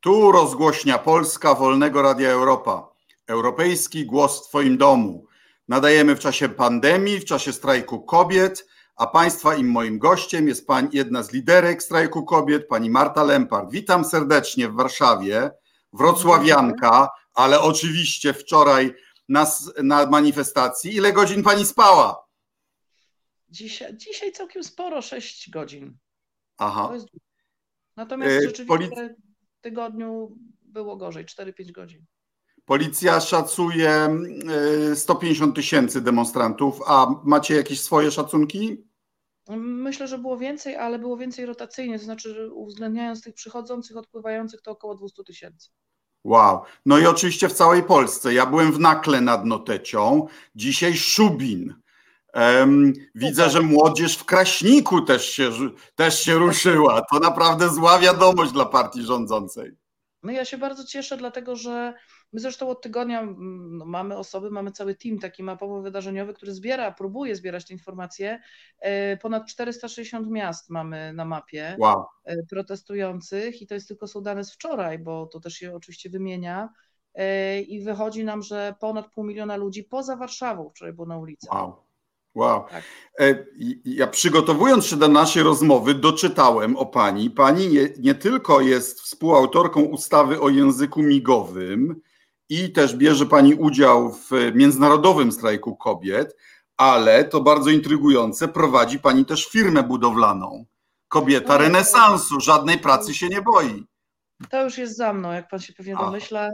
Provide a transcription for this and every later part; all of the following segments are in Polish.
Tu rozgłośnia Polska Wolnego Radia Europa. Europejski głos w Twoim domu. Nadajemy w czasie pandemii, w czasie strajku kobiet, a Państwa i moim gościem jest pani, jedna z liderek strajku kobiet, pani Marta Lempart. Witam serdecznie w Warszawie, wrocławianka, ale oczywiście wczoraj na, na manifestacji. Ile godzin pani spała? Dzisiaj, dzisiaj całkiem sporo, 6 godzin. Aha. Natomiast e, rzeczywiście tygodniu było gorzej, 4-5 godzin. Policja szacuje 150 e, tysięcy demonstrantów, a macie jakieś swoje szacunki? Myślę, że było więcej, ale było więcej rotacyjnie, to znaczy, uwzględniając tych przychodzących, odpływających, to około 200 tysięcy. Wow. No i oczywiście w całej Polsce. Ja byłem w Nakle nad Notecią, dzisiaj Szubin. Widzę, że młodzież w Kraśniku też się, też się ruszyła. To naprawdę zła wiadomość dla partii rządzącej. No ja się bardzo cieszę, dlatego że my zresztą od tygodnia no, mamy osoby, mamy cały team taki mapowo-wydarzeniowy, który zbiera, próbuje zbierać te informacje. E, ponad 460 miast mamy na mapie wow. E, protestujących i to jest tylko są dane z wczoraj, bo to też się oczywiście wymienia e, i wychodzi nam, że ponad pół miliona ludzi poza Warszawą wczoraj było na ulicy. Wow. Wow. Tak. Ja przygotowując się do naszej rozmowy, doczytałem o pani. Pani nie, nie, tylko jest współautorką ustawy o języku migowym i też bierze pani udział w międzynarodowym strajku kobiet, ale to bardzo intrygujące, prowadzi pani też firmę budowlaną. Kobieta no, renesansu, żadnej pracy się nie boi. To już jest za mną, jak pan się pewnie domyśla.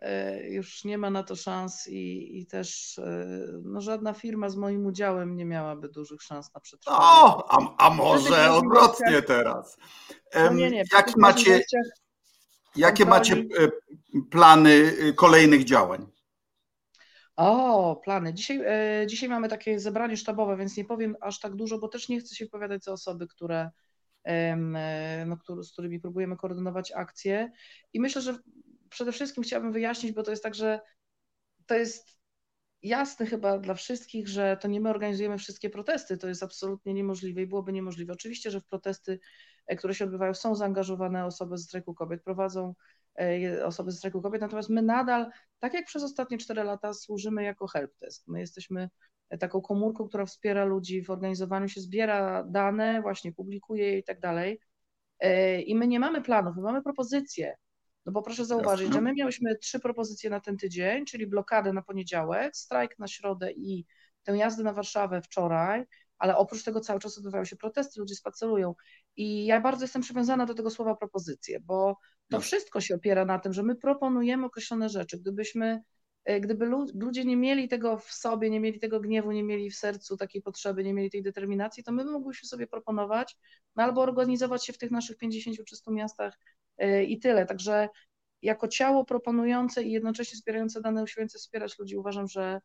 E, już nie ma na to szans i, i też e, no, żadna firma z moim udziałem nie miałaby dużych szans na przetrwanie. O, a, a może odwrotnie teraz. No nie, nie, macie, jakie macie e, plany kolejnych działań? O, plany. Dzisiaj, dzisiaj mamy takie zebranie sztabowe, więc nie powiem aż tak dużo, bo też nie chcę się wypowiadać za osoby, które, no, z którymi próbujemy koordynować akcje. I myślę, że przede wszystkim chciałabym wyjaśnić, bo to jest tak, że to jest jasne chyba dla wszystkich, że to nie my organizujemy wszystkie protesty, to jest absolutnie niemożliwe i byłoby niemożliwe. Oczywiście, że w protesty, e, które się odbywają, są zaangażowane osoby z strajku kobiet, prowadzą e, osoby z strajku kobiet, natomiast my nadal, tak jak przez ostatnie 4 lata, służymy jako helpdesk. My jesteśmy taką komórką, która wspiera ludzi w organizowaniu się, zbiera dane, właśnie publikuje je i tak dalej. E, I my nie mamy planów, my mamy propozycje. No bo proszę zauważyć, że my miałyśmy trzy propozycje na ten tydzień, czyli blokadę na poniedziałek, strajk na środę i tę jazdę na Warszawę wczoraj, ale oprócz tego cały czas odbywają się protesty, ludzie spacerują. I ja bardzo jestem przywiązana do tego słowa propozycje, bo to no. wszystko się opiera na tym, że my proponujemy określone rzeczy. Gdybyśmy, e, gdyby ludzie nie mieli tego w sobie, nie mieli tego gniewu, nie mieli w sercu takiej potrzeby, nie mieli tej determinacji, to my moglibyśmy sobie proponować, no albo organizować się w tych naszych 50 czy 100 miastach i tyle. Także jako ciało proponujące i jednocześnie wspierające dane, usiłujące wspierać ludzi, uważam, że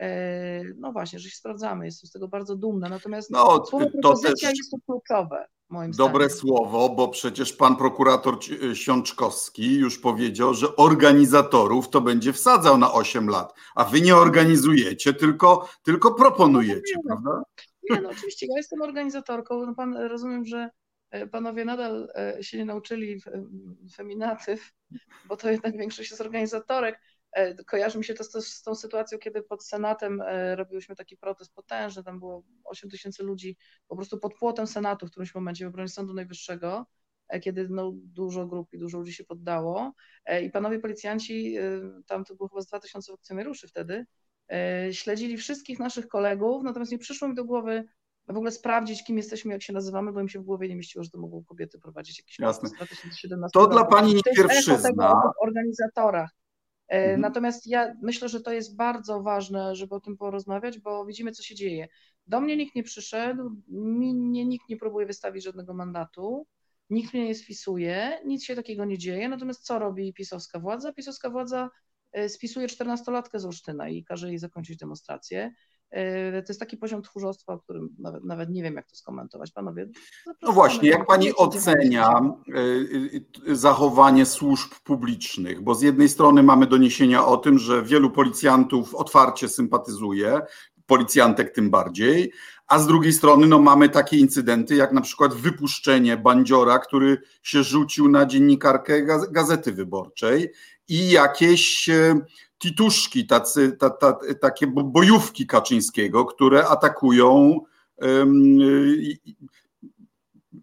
e, no właśnie, że się sprawdzamy. Jestem z tego bardzo dumna. Natomiast no, słowo propozycja też... jest to kluczowe. Moim Dobre zdaniem. słowo, bo przecież pan prokurator Siączkowski już powiedział, że organizatorów to będzie wsadzał na 8 lat, a wy nie organizujecie, tylko, tylko proponujecie, no, prawda? Nie, no oczywiście, ja jestem organizatorką. No pan rozumiem, że panowie nadal e, się nie nauczyli feminatyw, bo to jednak większość jest organizatorek. E, kojarzy mi się to z, z tą sytuacją, kiedy pod Senatem robiłyśmy taki protest potężny, tam było 8 tysięcy ludzi po prostu pod płotem Senatu w którymś momencie w obronie Sądu Najwyższego, kiedy no, dużo grup i dużo ludzi się poddało i panowie policjanci, tam to było chyba z 2000 funkcjonariuszy wtedy, śledzili wszystkich naszych kolegów, natomiast nie przyszło mi do głowy, w ogóle sprawdzić, kim jesteśmy, jak się nazywamy, bo im się w głowie nie mieściło, że to mogą kobiety prowadzić jakiś Jasne. 2017 To dla Pani nie pierwszyzna. o organizatorach. E, mhm. Natomiast ja myślę, że to jest bardzo ważne, żeby o tym porozmawiać, bo widzimy, co się dzieje. Do mnie nikt nie przyszedł, mnie nikt nie próbuje wystawić żadnego mandatu, nikt mnie nie spisuje, nic się takiego nie dzieje. Natomiast co robi pisowska władza? Pisowska władza e, spisuje 14-latkę z Olsztyna i każe jej zakończyć demonstrację. E, to jest taki poziom tchórzostwa, o którym nawet, nawet nie wiem, jak to skomentować. Panowie. No właśnie, jak pani ocenia e, zachowanie służb publicznych? Bo z jednej strony mamy doniesienia o tym, że wielu policjantów otwarcie sympatyzuje, policjantek tym bardziej, a z drugiej strony no, mamy takie incydenty, jak na przykład wypuszczenie bandziora, który się rzucił na dziennikarkę Gazety Wyborczej i jakieś e, tituszki, tacy, ta, ta, takie bojówki Kaczyńskiego, które atakują um,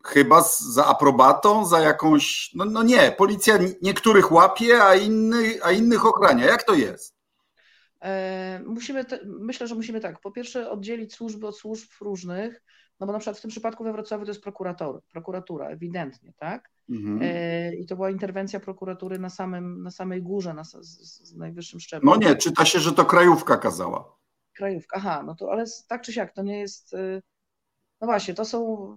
chyba za aprobatą, za jakąś, no, no nie, policja niektórych łapie, a, inny, a innych ochrania. Jak to jest? E, musimy, myślę, że musimy tak, po pierwsze oddzielić służby od służb różnych, no bo na przykład w tym przypadku we Wrocławiu to jest prokurator, prokuratura, ewidentnie, tak? Mhm. E, I to była interwencja prokuratury na, samym, na samej górze, na z, z najwyższym szczeblu. No nie, czyta się, że to krajówka kazała. Krajówka, aha, no to ale tak czy siak, to nie jest, y, no właśnie, to są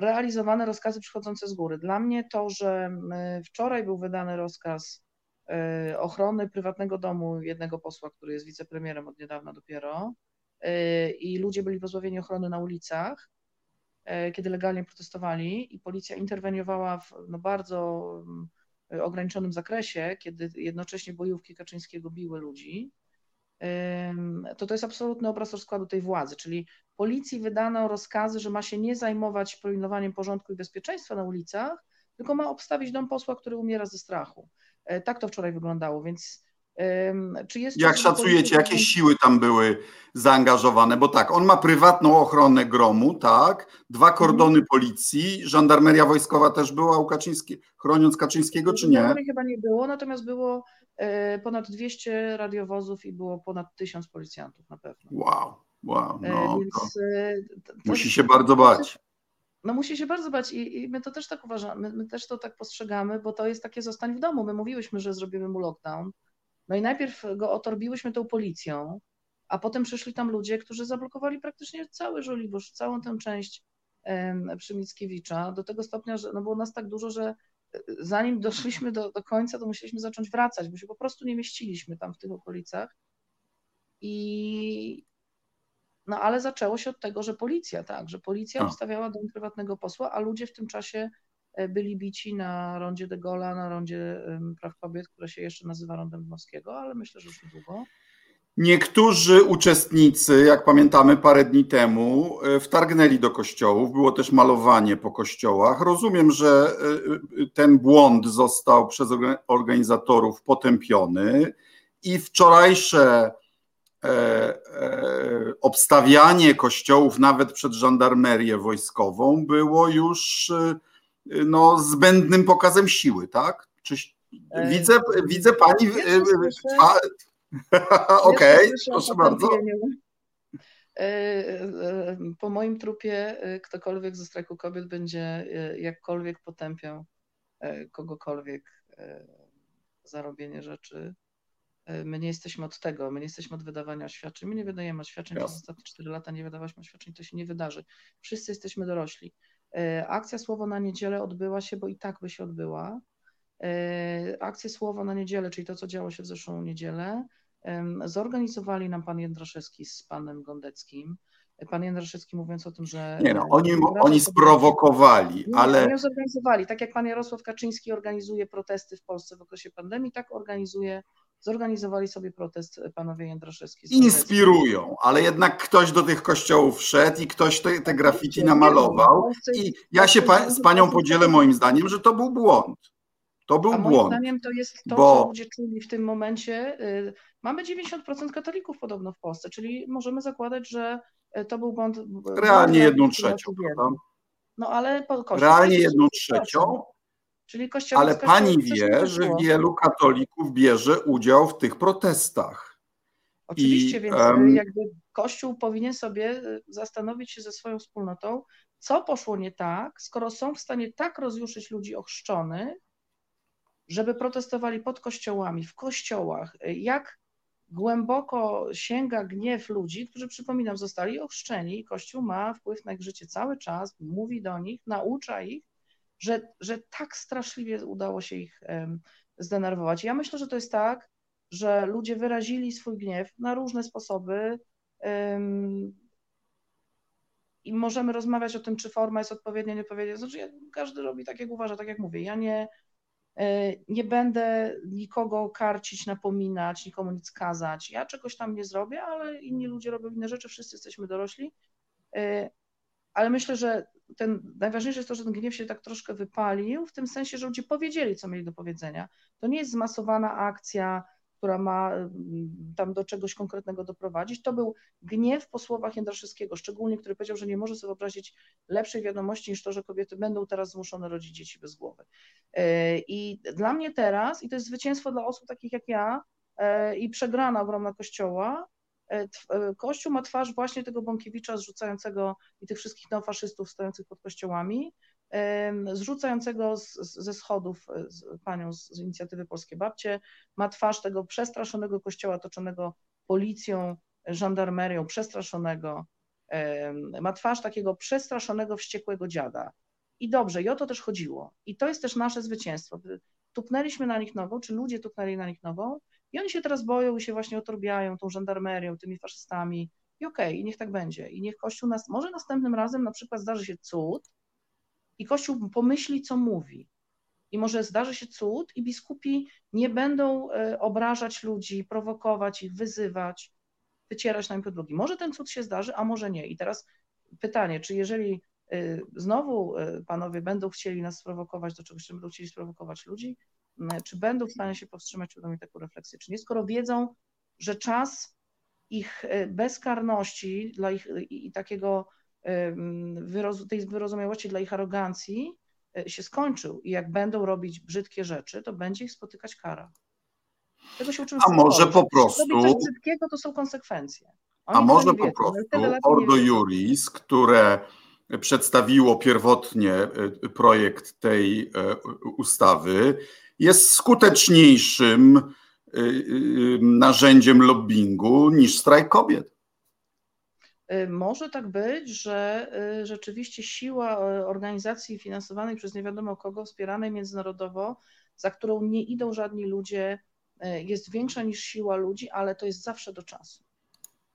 realizowane rozkazy przychodzące z góry. Dla mnie to, że y, wczoraj był wydany rozkaz y, ochrony prywatnego domu jednego posła, który jest wicepremierem od niedawna dopiero, i ludzie byli pozbawieni ochrony na ulicach, kiedy legalnie protestowali, i policja interweniowała w no, bardzo ograniczonym zakresie, kiedy jednocześnie bojówki Kaczyńskiego biły ludzi to to jest absolutny obraz rozkładu tej władzy, czyli policji wydano rozkazy, że ma się nie zajmować pilnowaniem porządku i bezpieczeństwa na ulicach, tylko ma obstawić dom posła, który umiera ze strachu. E, tak to wczoraj wyglądało, więc czy jest Jak szacujecie, jakie siły tam były zaangażowane? Bo tak, on ma prywatną ochronę gromu, tak, dwa mhm. kordony policji, żandarmeria wojskowa też była u Kaczyńskiego, chroniąc Kaczyńskiego, czy nie? chyba nie było, natomiast było E, ponad 200 radiowozów i było ponad 1000 policjantów na pewno. Wow, wow. E, no, Więc, to, to musi się bardzo bać. No musi się bardzo bać i, i my to też tak uważamy, my, my, też to tak postrzegamy, bo to jest takie zostań w domu. My mówiłyśmy, że zrobimy mu lockdown. No i najpierw go otorbiłyśmy tą policją, a potem przyszli tam ludzie, którzy zablokowali praktycznie cały Żoliborz, całą tę część przy Mickiewicza, do tego stopnia, że no było nas tak dużo, że zanim doszliśmy do, do końca, to musieliśmy zacząć wracać, bo się po prostu nie mieściliśmy tam w tych okolicach. I no ale zaczęło się od tego, że policja, tak, że policja obstawiała dom prywatnego posła, a ludzie w tym czasie e, byli bici na rondzie de Gola, na rondzie praw kobiet, które się jeszcze nazywa rondem Dmowskiego, ale myślę, że już niedługo. Niektórzy uczestnicy, jak pamiętamy parę dni temu, e, wtargnęli do kościołów, było też malowanie po kościołach. Rozumiem, że e, ten błąd został przez organizatorów potępiony i wczorajsze e, obstawianie kościołów nawet przed żandarmerię wojskową było już no, zbędnym pokazem siły, tak? Czy, widzę, widzę pani Okej, okay, proszę bardzo. E, e, po moim trupie e, ktokolwiek ze strajku kobiet będzie jakkolwiek potępiał kogokolwiek za robienie rzeczy. My nie jesteśmy od tego, my nie jesteśmy od wydawania oświadczeń, my nie wydajemy oświadczeń, przez ostatnie 4 lata nie wydawałyśmy oświadczeń, to się nie wydarzy. Wszyscy jesteśmy dorośli. Akcja Słowo na niedzielę odbyła się, bo i tak by się odbyła. Akcja Słowo na niedzielę, czyli to, co działo się w zeszłą niedzielę, Zorganizowali nam pan Jędraszewski z panem Gondeckim. Pan Jędraszewski mówiąc o tym, że. Nie no, oni, oni sprowokowali, nie, ale. Nie zorganizowali. Tak jak pan Jarosław Kaczyński organizuje protesty w Polsce w okresie pandemii, tak organizuje, zorganizowali sobie protest panowie Jędraszewski. Inspirują, ale jednak ktoś do tych kościołów wszedł i ktoś te, te graffiti namalował. I ja się pa, z panią podzielę moim zdaniem, że to był błąd. To był A błąd. Moim zdaniem to jest to, bo... co ludzie czuli w tym momencie. Y, mamy 90% katolików podobno w Polsce, czyli możemy zakładać, że y, to był błąd. Realnie jedną trzecią? No ale po Realnie jedną trzecią. Czyli kościół. Ale pani wie, że wielu katolików bierze udział w tych protestach. Oczywiście, I, więc um... jakby Kościół powinien sobie zastanowić się ze swoją wspólnotą, co poszło nie tak, skoro są w stanie tak rozjuszyć ludzi ochrzczonych, żeby protestowali pod kościołami, w kościołach, jak głęboko sięga gniew ludzi, którzy, przypominam, zostali ochrzczeni i Kościół ma wpływ na ich życie cały czas, mówi do nich, naucza ich, że, że tak straszliwie udało się ich zdenerwować. Ja myślę, że to jest tak, że ludzie wyrazili swój gniew na różne sposoby i możemy rozmawiać o tym, czy forma jest odpowiednia, nieodpowiednia. Znaczy, każdy robi tak, jak uważa, tak jak mówię. Ja nie, E, nie będę nikogo karcić, napominać, nikomu nic kazać. Ja czegoś tam nie zrobię, ale inni ludzie robią inne rzeczy, wszyscy jesteśmy dorośli ale myślę, że ten, najważniejsze jest to, że ten gniew się tak troszkę wypalił, w tym sensie, że ludzie powiedzieli, co mieli do powiedzenia. To nie jest zmasowana akcja, która ma mm, tam do czegoś konkretnego doprowadzić. To był gniew po słowach Jędraszewskiego, szczególnie, który powiedział, że nie może sobie wyobrazić lepszej wiadomości niż to, że kobiety będą teraz zmuszone rodzić dzieci bez głowy. E, I dla mnie teraz, i to jest zwycięstwo dla osób takich jak ja, e, i przegrana ogromna Kościoła, Kościół ma twarz właśnie tego Bąkiewicza zrzucającego i tych wszystkich neofaszystów stojących pod kościołami, zrzucającego z, ze schodów z panią z, z inicjatywy Polskie Babcie, ma twarz tego przestraszonego kościoła otoczonego policją, żandarmerią, przestraszonego, ma twarz takiego przestraszonego, wściekłego dziada. I dobrze, i o to też chodziło. I to jest też nasze zwycięstwo. Tupnęliśmy na nich nową, czy ludzie tupnęli na nich nową, i oni się teraz boją i się właśnie otorbiają tą żandarmerią, tymi faszystami. I okej, okay, i niech tak będzie. I niech Kościół nas, może następnym razem na przykład zdarzy się cud, i Kościół pomyśli, co mówi. I może zdarzy się cud, i biskupi nie będą e, obrażać ludzi, prowokować ich, wyzywać, wycierać na im podłogi. Może ten cud się zdarzy, a może nie. I teraz pytanie, czy jeżeli e, znowu e, panowie będą chcieli nas sprowokować do czegoś, czy będą chcieli sprowokować ludzi, czy będą w stanie się powstrzymać przed taką refleksję, czy nie, skoro wiedzą, że czas ich bezkarności dla ich i takiego tej wyrozumiałości dla ich arogancji e, się skończył i jak będą robić brzydkie rzeczy, to będzie ich spotykać kara. Tego się uczymy A może po prostu... Coś brzydkiego to są konsekwencje. Oni A może po prostu Ordo Juris, które przedstawiło pierwotnie e, projekt tej e, ustawy, jest skuteczniejszym narzędziem lobbingu niż strajk kobiet. Y, może tak być, że y, rzeczywiście siła y, organizacji finansowanej przez nie wiadomo kogo, wspieranej międzynarodowo, za którą nie idą żadni ludzie, jest większa niż siła ludzi, ale to jest zawsze do czasu.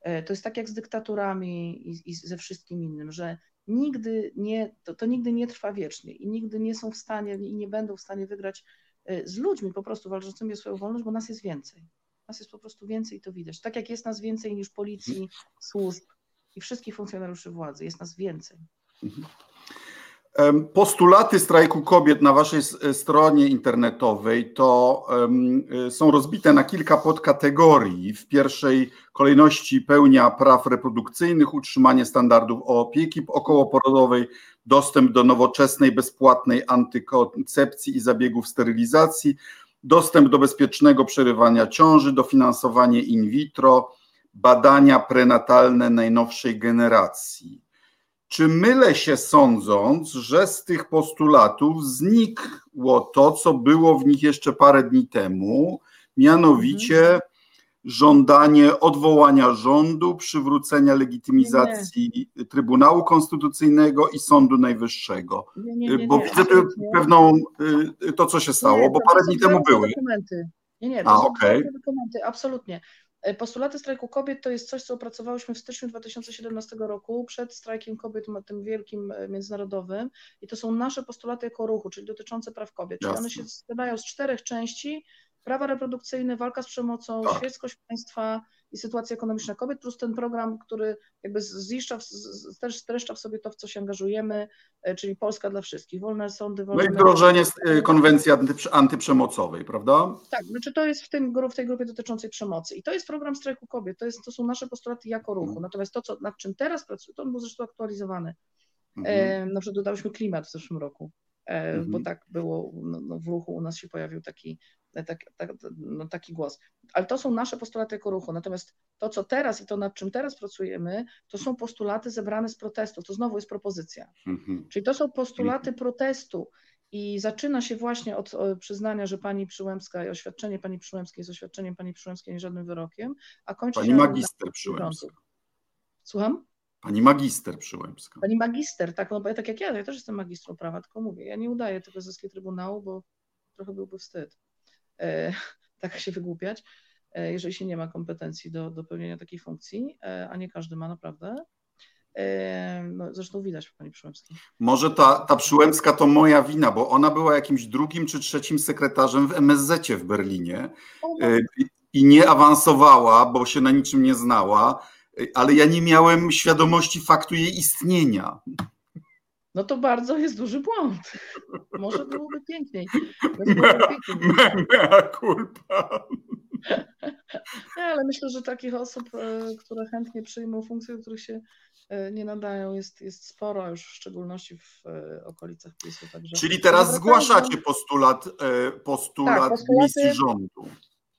To jest tak jak z dyktaturami i, i ze wszystkim innym, że nigdy nie, to, to, nigdy nie trwa wiecznie i nigdy nie są w stanie i nie będą w stanie wygrać z ludźmi po prostu walczącymi o swoją wolność, bo nas jest więcej. Nas jest po prostu więcej i to widać. Tak jak jest nas więcej niż policji, służb, i wszystkich funkcjonariuszy władzy. Jest nas więcej. Postulaty strajku kobiet na waszej stronie internetowej to um, są rozbite na kilka podkategorii. W pierwszej kolejności pełnia praw reprodukcyjnych, utrzymanie standardów opieki okołoporodowej, dostęp do nowoczesnej, bezpłatnej antykoncepcji i zabiegów sterylizacji, dostęp do bezpiecznego przerywania ciąży, dofinansowanie in vitro, badania prenatalne najnowszej generacji. Czy mylę się sądząc, że z tych postulatów znikło to, co było w nich jeszcze parę dni temu, mianowicie mhm. żądanie odwołania rządu, przywrócenia legitymizacji nie. Trybunału Konstytucyjnego i Sądu Najwyższego? Nie, Bo widzę tu pewną y, to, co się stało, bo parę dni temu były. Dokumenty. Nie, nie, to A, są okay. dokumenty, absolutnie. E, postulaty strajku kobiet to jest coś, co opracowałyśmy w styczniu 2017 roku przed strajkiem kobiet, tym wielkim e, międzynarodowym. I to są nasze postulaty jako ruchu, czyli dotyczące praw kobiet. Czyli one się składają z czterech części. Prawa reprodukcyjne, walka z przemocą, tak. świeckość państwa, i sytuacja ekonomiczna kobiet, plus ten program, który jakby ziszcza, też streszcza w sobie to, w co się angażujemy, e, czyli Polska dla wszystkich, wolne sądy, wolne... No i wdrożenie e, konwencji antyprzemocowej, prawda? Tak, znaczy to jest w, tym, w tej grupie dotyczącej przemocy i to jest program strajku kobiet, to, jest, to są nasze postulaty jako ruchu, mhm. natomiast to, co, nad czym teraz pracujemy, to on był zresztą aktualizowany, mhm. e, na przykład dodałyśmy klimat w zeszłym roku, e, mhm. bo tak było, no, no, w ruchu u nas się pojawił taki tak, tak, no, taki głos. Ale to są nasze postulaty jako ruchu. Natomiast to, co teraz i to, nad czym teraz pracujemy, to są postulaty zebrane z protestu. To znowu jest propozycja. Mhm. Czyli to są postulaty mhm. protestu. I zaczyna się właśnie od przyznania, że pani Przyłębska i oświadczenie pani Przyłębskiej jest oświadczeniem pani Przyłębskiej, nie żadnym wyrokiem, a kończy pani się... Pani magister Przyłębska. Słucham? Pani magister Przyłębska. Pani magister, tak, no bo ja tak jak ja, ja też jestem magistrą prawa, tylko mówię, ja nie udaję tego ze Trybunału, bo trochę byłby wstyd. E, tak się wygłupiać, e, jeżeli się nie ma kompetencji do, do pełnienia takiej funkcji, e, a nie każdy ma naprawdę. No, zresztą widać w pani Przyłębskiej. Może ta, ta Przyłębska to moja wina, bo ona była jakimś drugim czy trzecim sekretarzem w MSZ w Berlinie i nie awansowała, bo się na niczym nie znała ale ja nie miałem świadomości faktu jej istnienia. No to bardzo jest duży błąd. Może byłoby piękniej. Mea culpa. Nie, ale myślę, że takich osób, e, które chętnie przyjmą funkcje, których się e, nie nadają, jest, jest sporo, już w szczególności w e, okolicach PiSu. Także Czyli teraz zgłaszacie postulat, postulat tak, misji rządu.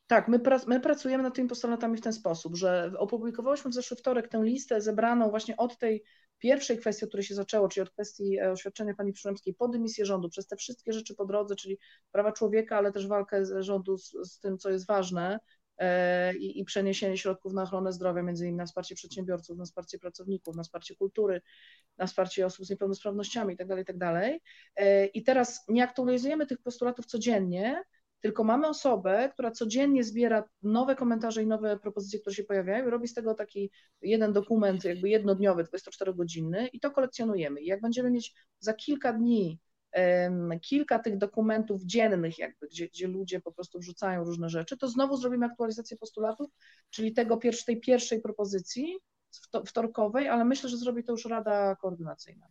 Tak, my, prac, my pracujemy nad tymi postulatami w ten sposób, że opublikowałyśmy w zeszły wtorek tę listę zebraną właśnie od tej pierwszej kwestii, od której się zaczęło, czyli od kwestii e, oświadczenia pani Przyłębskiej po dymisję rządu, przez te wszystkie rzeczy po drodze, czyli prawa człowieka, ale też walkę rządu z, z tym, co jest ważne e, i, i, przeniesienie środków na ochronę zdrowia, między innymi na wsparcie przedsiębiorców, na wsparcie pracowników, na wsparcie kultury, na wsparcie osób z niepełnosprawnościami itd., tak itd. Tak e, I teraz nie aktualizujemy tych postulatów codziennie, tylko mamy osobę, która codziennie zbiera nowe komentarze i nowe propozycje, które się pojawiają i robi z tego taki jeden dokument, jakby jednodniowy, 24-godzinny i to kolekcjonujemy. I jak będziemy mieć za kilka dni kilka tych dokumentów dziennych, jakby, gdzie, gdzie ludzie po prostu wrzucają różne rzeczy, to znowu zrobimy aktualizację postulatów, czyli tego tej pierwszej propozycji wtorkowej, ale myślę, że zrobi to już Rada Koordynacyjna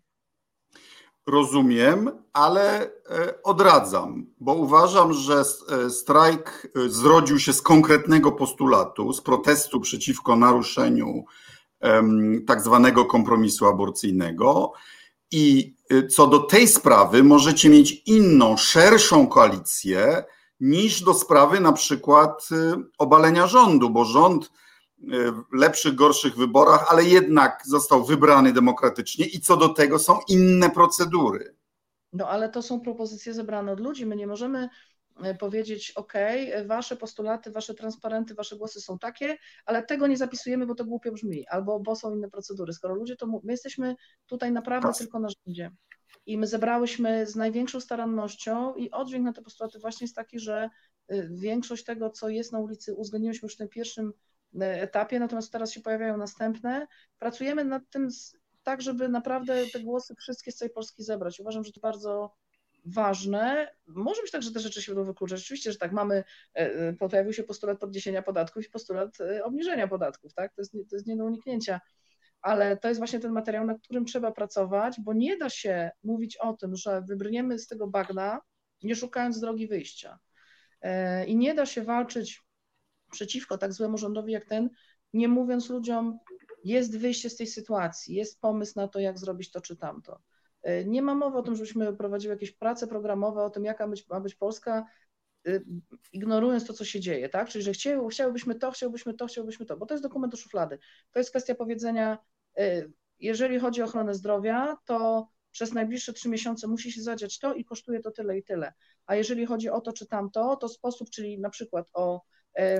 rozumiem, ale e, odradzam, bo uważam, że e, strajk e, zrodził się z konkretnego postulatu, z protestu przeciwko naruszeniu tak zwanego kompromisu aborcyjnego. I co do tej sprawy możecie mieć inną, szerszą koalicję niż do sprawy na przykład obalenia rządu, bo rząd lepszych, gorszych wyborach, ale jednak został wybrany demokratycznie i co do tego są inne procedury. No ale to są propozycje zebrane od ludzi. My nie możemy e, powiedzieć, OK, wasze postulaty, wasze transparenty, wasze głosy są takie, ale tego nie zapisujemy, bo to głupio brzmi, albo bo są inne procedury. Skoro ludzie to. My jesteśmy tutaj naprawdę tak. tylko na rządzie. I my zebrałyśmy z największą starannością i oddźwięk na te postulaty właśnie jest taki, że y, większość tego, co jest na ulicy, uwzględniłyśmy już w tym pierwszym etapie, natomiast teraz się pojawiają następne. Pracujemy nad tym tak, żeby naprawdę te głosy wszystkie z całej Polski zebrać. Uważam, że to bardzo ważne. Może być tak, że te rzeczy się będą wykluczać. Rzeczywiście, że tak, mamy, e, e, pojawił się postulat podniesienia podatków i postulat e, obniżenia podatków, tak? To jest, to jest nie do uniknięcia. Ale to jest właśnie ten materiał, nad którym trzeba pracować, bo nie da się mówić o tym, że wybrniemy z tego bagna, nie szukając drogi wyjścia. I nie da się walczyć przeciwko tak złemu rządowi jak ten, nie mówiąc ludziom, jest wyjście z tej sytuacji, jest pomysł na to, jak zrobić to czy tamto. E, nie ma mowy o tym, żebyśmy prowadzili jakieś prace programowe o tym, jaka ma być Polska, e, ignorując to, co się dzieje, tak? Czyli, że chciał, chciałbyśmy to, chciałbyśmy to, chciałbyśmy to, bo to jest dokument do szuflady. To jest kwestia powiedzenia, e, jeżeli chodzi o ochronę zdrowia, to przez najbliższe trzy miesiące musi się zadziać to i kosztuje to tyle i tyle. A jeżeli chodzi o to czy tamto, to sposób, czyli na przykład o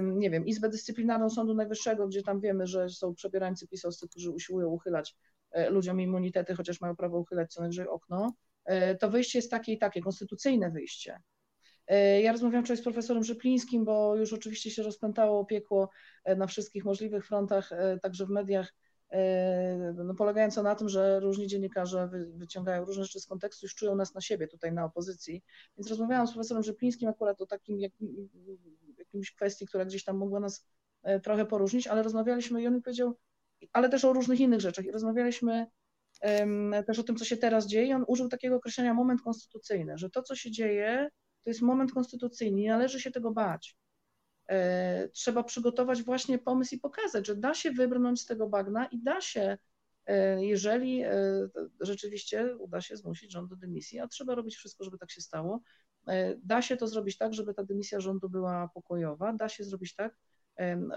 nie wiem, Izbę Dyscyplinarną Sądu Najwyższego, gdzie tam wiemy, że są przebierańcy pisowscy, którzy usiłują uchylać e, ludziom immunitety, chociaż mają prawo uchylać co najwyżej okno, e, to wyjście jest takie i takie, konstytucyjne wyjście. E, ja rozmawiałam wczoraj z profesorem Żyplińskim, bo już oczywiście się rozpętało piekło na wszystkich możliwych frontach, także w mediach, no, polegające na tym, że różni dziennikarze wyciągają różne rzeczy z kontekstu, już czują nas na siebie tutaj na opozycji. Więc rozmawiałam z profesorem Żyplińskim akurat o takim jak, jakimś kwestii, która gdzieś tam mogła nas e, trochę poróżnić, ale rozmawialiśmy i on mi powiedział, ale też o różnych innych rzeczach i rozmawialiśmy um, też o tym, co się teraz dzieje i on użył takiego określenia moment konstytucyjny, że to, co się dzieje, to jest moment konstytucyjny i należy się tego bać. E, trzeba przygotować właśnie pomysł i pokazać, że da się wybrnąć z tego bagna i da się, e, jeżeli e, rzeczywiście uda się zmusić rząd do dymisji, a trzeba robić wszystko, żeby tak się stało. Da się to zrobić tak, żeby ta dymisja rządu była pokojowa, da się zrobić tak,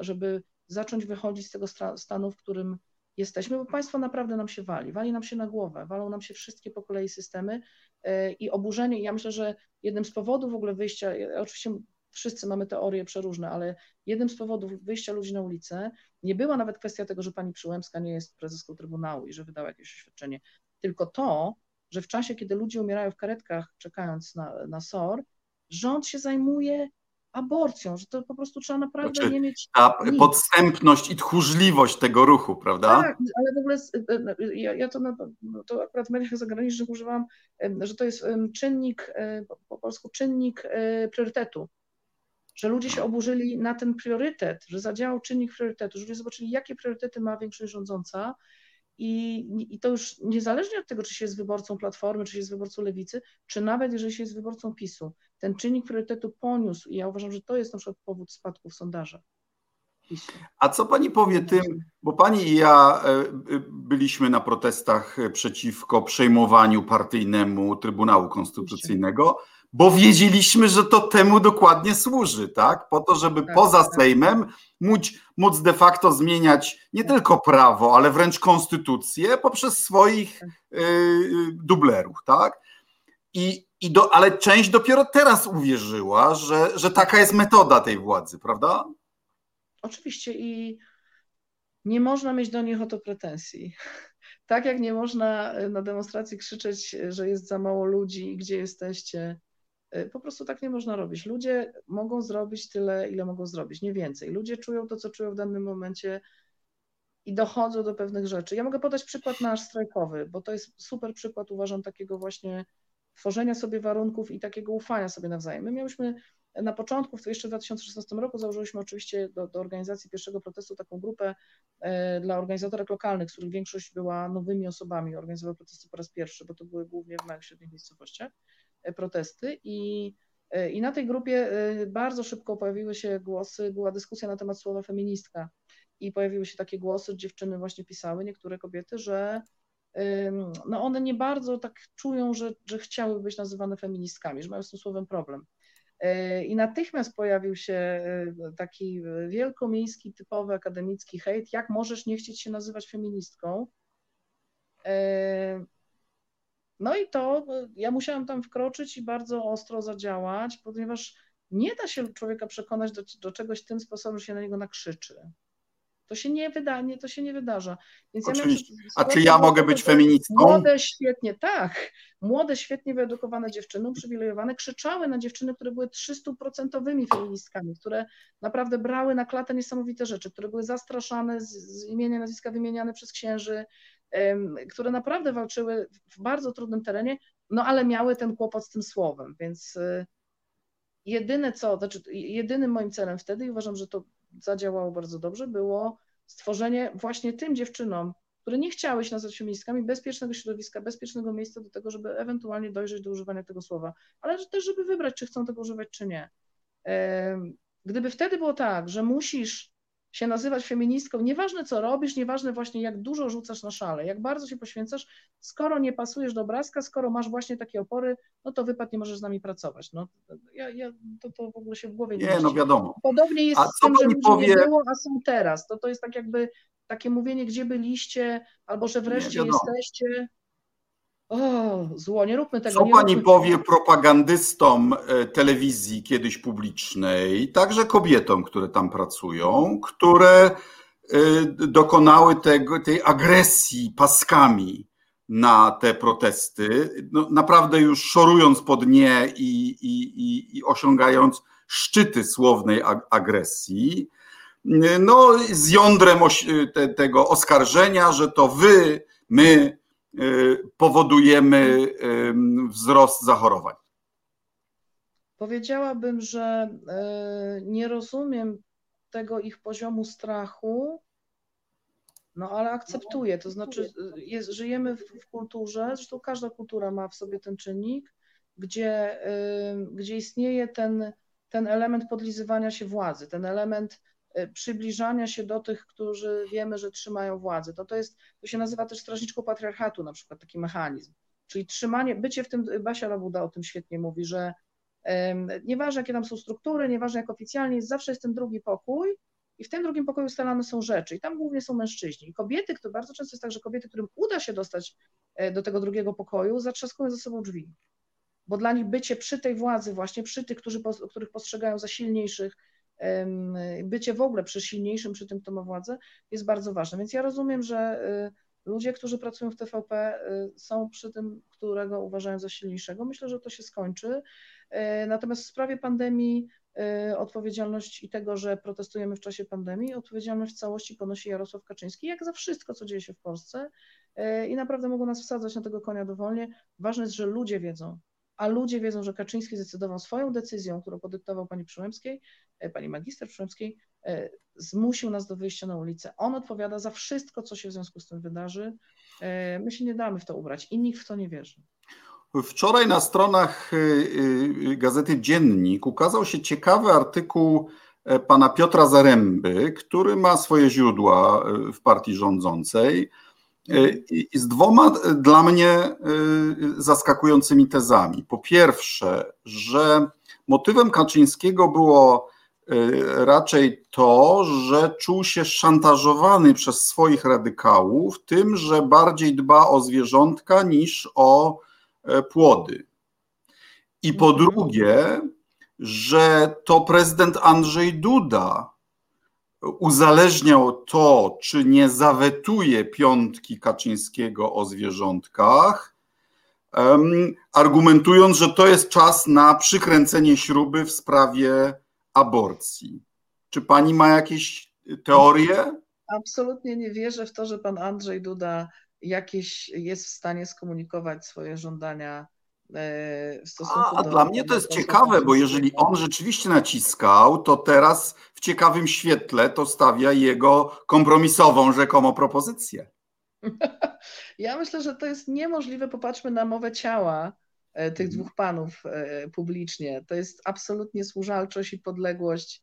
żeby zacząć wychodzić z tego stanu, w którym jesteśmy, bo państwo naprawdę nam się wali, wali nam się na głowę, walą nam się wszystkie po kolei systemy i oburzenie. Ja myślę, że jednym z powodów w ogóle wyjścia, oczywiście wszyscy mamy teorie przeróżne, ale jednym z powodów wyjścia ludzi na ulicę nie była nawet kwestia tego, że pani Przyłębska nie jest prezeską Trybunału i że wydała jakieś oświadczenie, tylko to, że w czasie, kiedy ludzie umierają w karetkach czekając na, na SOR, rząd się zajmuje aborcją, że to po prostu trzeba naprawdę znaczy, nie mieć. Ta nic. podstępność i tchórzliwość tego ruchu, prawda? Tak, ale w ogóle e, e, ja, ja to, no to akurat w mediach zagranicznych używam, że to jest czynnik, e, po polsku czynnik priorytetu że ludzie się oburzyli na ten priorytet, że zadziałał czynnik priorytetu, że ludzie zobaczyli, jakie priorytety ma większość rządząca i, i to już niezależnie od tego, czy się jest wyborcą Platformy, czy się jest wyborcą Lewicy, czy nawet jeżeli się jest wyborcą PiSu, ten czynnik priorytetu poniósł i ja uważam, że to jest na przykład powód spadku w sondażach. A co pani powie tym, bo pani i ja e, byliśmy na protestach przeciwko przejmowaniu partyjnemu Trybunału Konstytucyjnego, bo wiedzieliśmy, że to temu dokładnie służy, tak? Po to, żeby tak, poza tak. Sejmem móc, móc de facto zmieniać nie tak. tylko prawo, ale wręcz konstytucję poprzez swoich y, dublerów, tak? I, i do, ale część dopiero teraz uwierzyła, że, że taka jest metoda tej władzy, prawda? Oczywiście i nie można mieć do nich o to pretensji. Tak jak nie można na demonstracji krzyczeć, że jest za mało ludzi, gdzie jesteście, Y, po prostu tak nie można robić. Ludzie mogą zrobić tyle, ile mogą zrobić, nie więcej. Ludzie czują to, co czują w danym momencie i dochodzą do pewnych rzeczy. Ja mogę podać przykład nasz strajkowy, bo to jest super przykład, uważam, takiego właśnie tworzenia sobie warunków i takiego ufania sobie nawzajem. My mieliśmy na początku, jeszcze w 2016 roku, założyliśmy oczywiście do, do organizacji pierwszego protestu taką grupę e, dla organizatorek lokalnych, z których większość była nowymi osobami, organizowały protesty po raz pierwszy, bo to były głównie w małych średnich miejscowościach. E, protesty i, e, i na tej grupie e, bardzo szybko pojawiły się głosy, była dyskusja na temat słowa feministka i pojawiły się takie głosy, dziewczyny właśnie pisały, niektóre kobiety, że no one nie bardzo tak czują, że, że chciały być nazywane feministkami, że mają z tym słowem problem. I natychmiast pojawił się taki wielkomiejski, typowy akademicki hejt, jak możesz nie chcieć się nazywać feministką. No i to ja musiałam tam wkroczyć i bardzo ostro zadziałać, ponieważ nie da się człowieka przekonać do, do czegoś tym sposobem, że się na niego nakrzyczy. To się nie wyda, nie, to się nie wydarza. Więc Oczywiście. Ja A czy ja mogę być feministką? Młode, świetnie, tak. Młode, świetnie wyedukowane dziewczyny, uprzywilejowane, krzyczały na dziewczyny, które były 300% feministkami, które naprawdę brały na klatę niesamowite rzeczy, które były zastraszane, z, z imienia, nazwiska wymieniane przez księży, które naprawdę walczyły w bardzo trudnym terenie, no ale miały ten kłopot z tym słowem, więc y, jedyne co, znaczy jedynym moim celem wtedy i uważam, że to zadziałało bardzo dobrze, było stworzenie właśnie tym dziewczynom, które nie chciały się nazywać feministkami, bezpiecznego środowiska, bezpiecznego miejsca do tego, żeby ewentualnie dojrzeć do używania tego słowa, ale też, żeby wybrać, czy chcą tego używać, czy nie. Gdyby wtedy było tak, że musisz się nazywać feministką, nieważne co robisz, nieważne właśnie jak dużo rzucasz na szale, jak bardzo się poświęcasz, skoro nie pasujesz do obrazka, skoro masz właśnie takie opory, no to wypad nie możesz z nami pracować. No, ja, ja, to, to w ogóle się w głowie nie Nie, no wiadomo. Podobnie jest a z tym, że powie... nie było, a są teraz. To, to jest tak jakby takie mówienie, gdzie byliście, albo że wreszcie jesteście. O, zło, nie róbmy tego. Co pani powie tego. propagandystom e, telewizji kiedyś publicznej, także kobietom, które tam pracują, które e, dokonały tego, tej agresji paskami na te protesty, no, naprawdę już szorując pod nie i, i, i, i osiągając szczyty słownej agresji, no, z jądrem te, tego oskarżenia, że to wy, my, powodujemy wzrost zachorowań? Powiedziałabym, że y, nie rozumiem tego ich poziomu strachu, no ale akceptuję. To znaczy, jest, żyjemy w, w, kulturze, zresztą każda kultura ma w sobie ten czynnik, gdzie, gdzie istnieje ten, ten element podlizywania się władzy, ten element przybliżania się do tych, którzy wiemy, że trzymają władzę. To, to jest, to się nazywa też strażniczką patriarchatu, na przykład taki mechanizm. Czyli trzymanie, bycie w tym, Basia Labuda o tym świetnie mówi, że um, nieważne jakie tam są struktury, nieważne jak oficjalnie jest, zawsze jest ten drugi pokój i w tym drugim pokoju ustalane są rzeczy i tam głównie są mężczyźni. I kobiety, które bardzo często jest tak, że kobiety, którym uda się dostać e, do tego drugiego pokoju, zatrzaskują za sobą drzwi. Bo dla nich bycie przy tej władzy, właśnie przy tych, którzy, których postrzegają za silniejszych, bycie w ogóle przy silniejszym, przy tym, kto ma władzę, jest bardzo ważne. Więc ja rozumiem, że y, ludzie, którzy pracują w TVP, y, są przy tym, którego uważają za silniejszego. Myślę, że to się skończy. Y, natomiast w sprawie pandemii, odpowiedzialność i tego, że protestujemy w czasie pandemii, odpowiedzialność w całości ponosi Jarosław Kaczyński, jak za wszystko, co dzieje się w Polsce. I naprawdę mogą nas wsadzać na tego konia dowolnie. Ważne jest, że ludzie wiedzą, a ludzie wiedzą, że Kaczyński zdecydował swoją decyzją, którą podyktował pani Przyłębskiej, e, pani magister Przyłębskiej, e, zmusił nas do wyjścia na ulicę. On odpowiada za wszystko, co się w związku z tym wydarzy. E, my się nie damy w to ubrać i nikt w to nie wierzy. Wczoraj na stronach gazety Dziennik ukazał się ciekawy artykuł pana Piotra Zaręby, który ma swoje źródła w partii rządzącej i z dwoma e, dla mnie e, zaskakującymi tezami. Po pierwsze, że motywem Kaczyńskiego było e, raczej to, że czuł się szantażowany przez swoich radykałów, tym, że bardziej dba o zwierzątka niż o płody. I po mhm. drugie, że to prezydent Andrzej Duda uzależniał to, czy nie zawetuje piątki Kaczyńskiego o zwierzątkach, argumentując, że to jest czas na przykręcenie śruby w sprawie aborcji. Czy pani ma jakieś teorie? Absolutnie nie wierzę w to, że pan Andrzej Duda jakieś jest w stanie skomunikować swoje żądania w stosunku a, do. Dla mnie to jest ciekawe, bo jeżeli on rzeczywiście naciskał, to teraz w ciekawym świetle to stawia jego kompromisową rzekomo propozycję. Ja myślę, że to jest niemożliwe. Popatrzmy na mowę ciała e, tych mhm. dwóch panów e, publicznie. To jest absolutnie służalczość i podległość.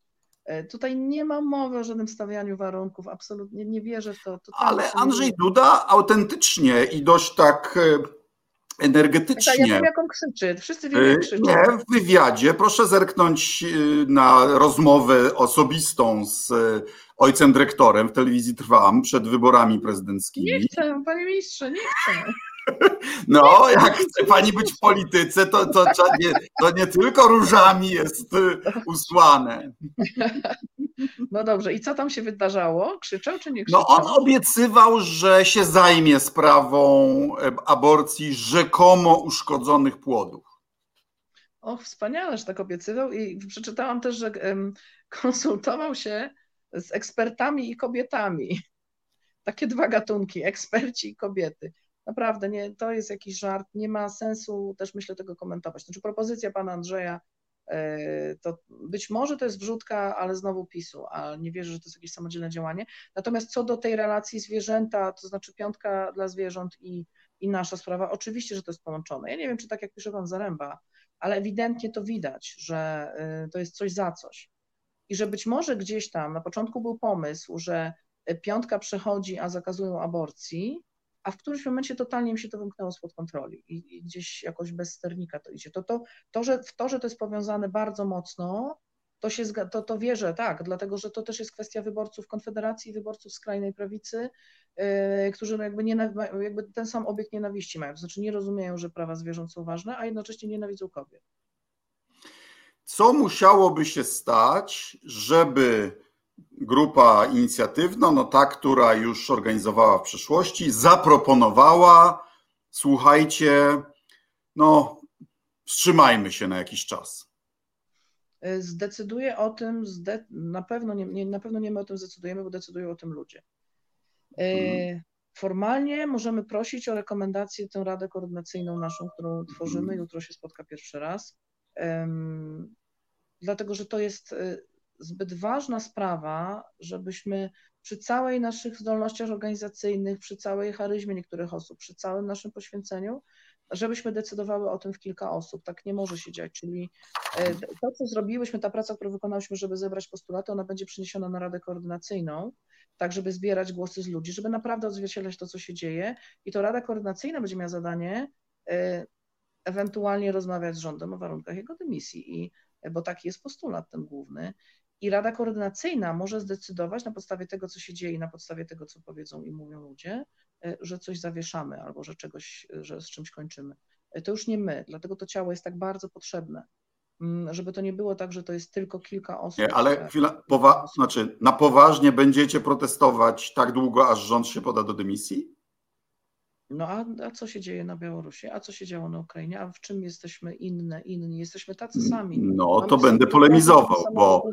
Tutaj nie ma mowy o żadnym stawianiu warunków, absolutnie nie wierzę w to. Ale Andrzej Duda autentycznie i dość tak energetycznie. Ja wiem, jak on krzyczy. Wszyscy wiemy, jak krzyczy. Nie, w wywiadzie proszę zerknąć y, na rozmowę osobistą z y, ojcem dyrektorem w telewizji Trwam przed wyborami prezydenckimi. Nie chcę, panie ministrze, nie chcę. No, jak chce pani być w polityce, to, to, to, nie, to nie tylko różami jest y, usłane. No dobrze, i co tam się wydarzało? Krzyczał czy nie krzyczał? No on obiecywał, że się zajmie sprawą aborcji rzekomo uszkodzonych płodów. Och, wspaniale, że tak obiecywał i przeczytałam też, że konsultował się z ekspertami i kobietami. Takie dwa gatunki, eksperci i kobiety. Naprawdę, nie, to jest jakiś żart, nie ma sensu też myślę tego komentować. Znaczy propozycja pana Andrzeja E, to być może to jest wrzutka, ale znowu PiSu, a nie wierzę, że to jest jakieś samodzielne działanie. Natomiast co do tej relacji zwierzęta, to znaczy piątka dla zwierząt i, i nasza sprawa, oczywiście, że to jest połączone. Ja nie wiem, czy tak jak pisze pan Zaręba, ale ewidentnie to widać, że e, to jest coś za coś. I że być może gdzieś tam na początku był pomysł, że piątka przechodzi, a zakazują aborcji, a w którymś momencie totalnie mi się to wymknęło spod kontroli i, i gdzieś jakoś bez sternika to idzie. To, to, to, że, w to, że to jest powiązane bardzo mocno, to, się, to, to wierzę, tak, dlatego że to też jest kwestia wyborców Konfederacji, wyborców skrajnej prawicy, yy, którzy no jakby, jakby ten sam obiekt nienawiści mają, to znaczy nie rozumieją, że prawa zwierząt są ważne, a jednocześnie nienawidzą kobiet. Co musiałoby się stać, żeby grupa inicjatywna, no ta, która już organizowała w przeszłości, zaproponowała, słuchajcie, no wstrzymajmy się na jakiś czas. Zdecyduje o tym, na, pewno nie, na pewno nie my o tym zdecydujemy, bo decydują o tym ludzie. Hmm. Formalnie możemy prosić o rekomendację tę radę koordynacyjną naszą, którą tworzymy. Mhm. Jutro się spotka pierwszy raz. Dlatego, że to jest e, zbyt ważna sprawa, żebyśmy przy całej naszych zdolnościach organizacyjnych, przy całej charyzmie niektórych osób, przy całym naszym poświęceniu, żebyśmy decydowały o tym w kilka osób. Tak nie może się dziać. Czyli e, to, co zrobiłyśmy, ta praca, którą wykonałyśmy, żeby zebrać postulaty, ona będzie przeniesiona na Radę Koordynacyjną, tak żeby zbierać głosy z ludzi, żeby naprawdę odzwierciedlać to, co się dzieje. I to Rada Koordynacyjna będzie miała zadanie e, ewentualnie rozmawiać z rządem o warunkach jego dymisji. I bo taki jest postulat ten główny. I Rada Koordynacyjna może zdecydować na podstawie tego, co się dzieje, na podstawie tego, co powiedzą i mówią ludzie, e, że coś zawieszamy albo że czegoś, że z czymś kończymy. E, to już nie my, dlatego to ciało jest tak bardzo potrzebne, mm, żeby to nie było tak, że to jest tylko kilka osób. Nie, ale chwila, powa- znaczy, na poważnie będziecie protestować tak długo, aż rząd się poda do dymisji? No a, a co się dzieje na Białorusi? A co się działo na Ukrainie? A w czym jesteśmy inne, inni? Jesteśmy tacy sami. No Mamy to będę polemizował, bo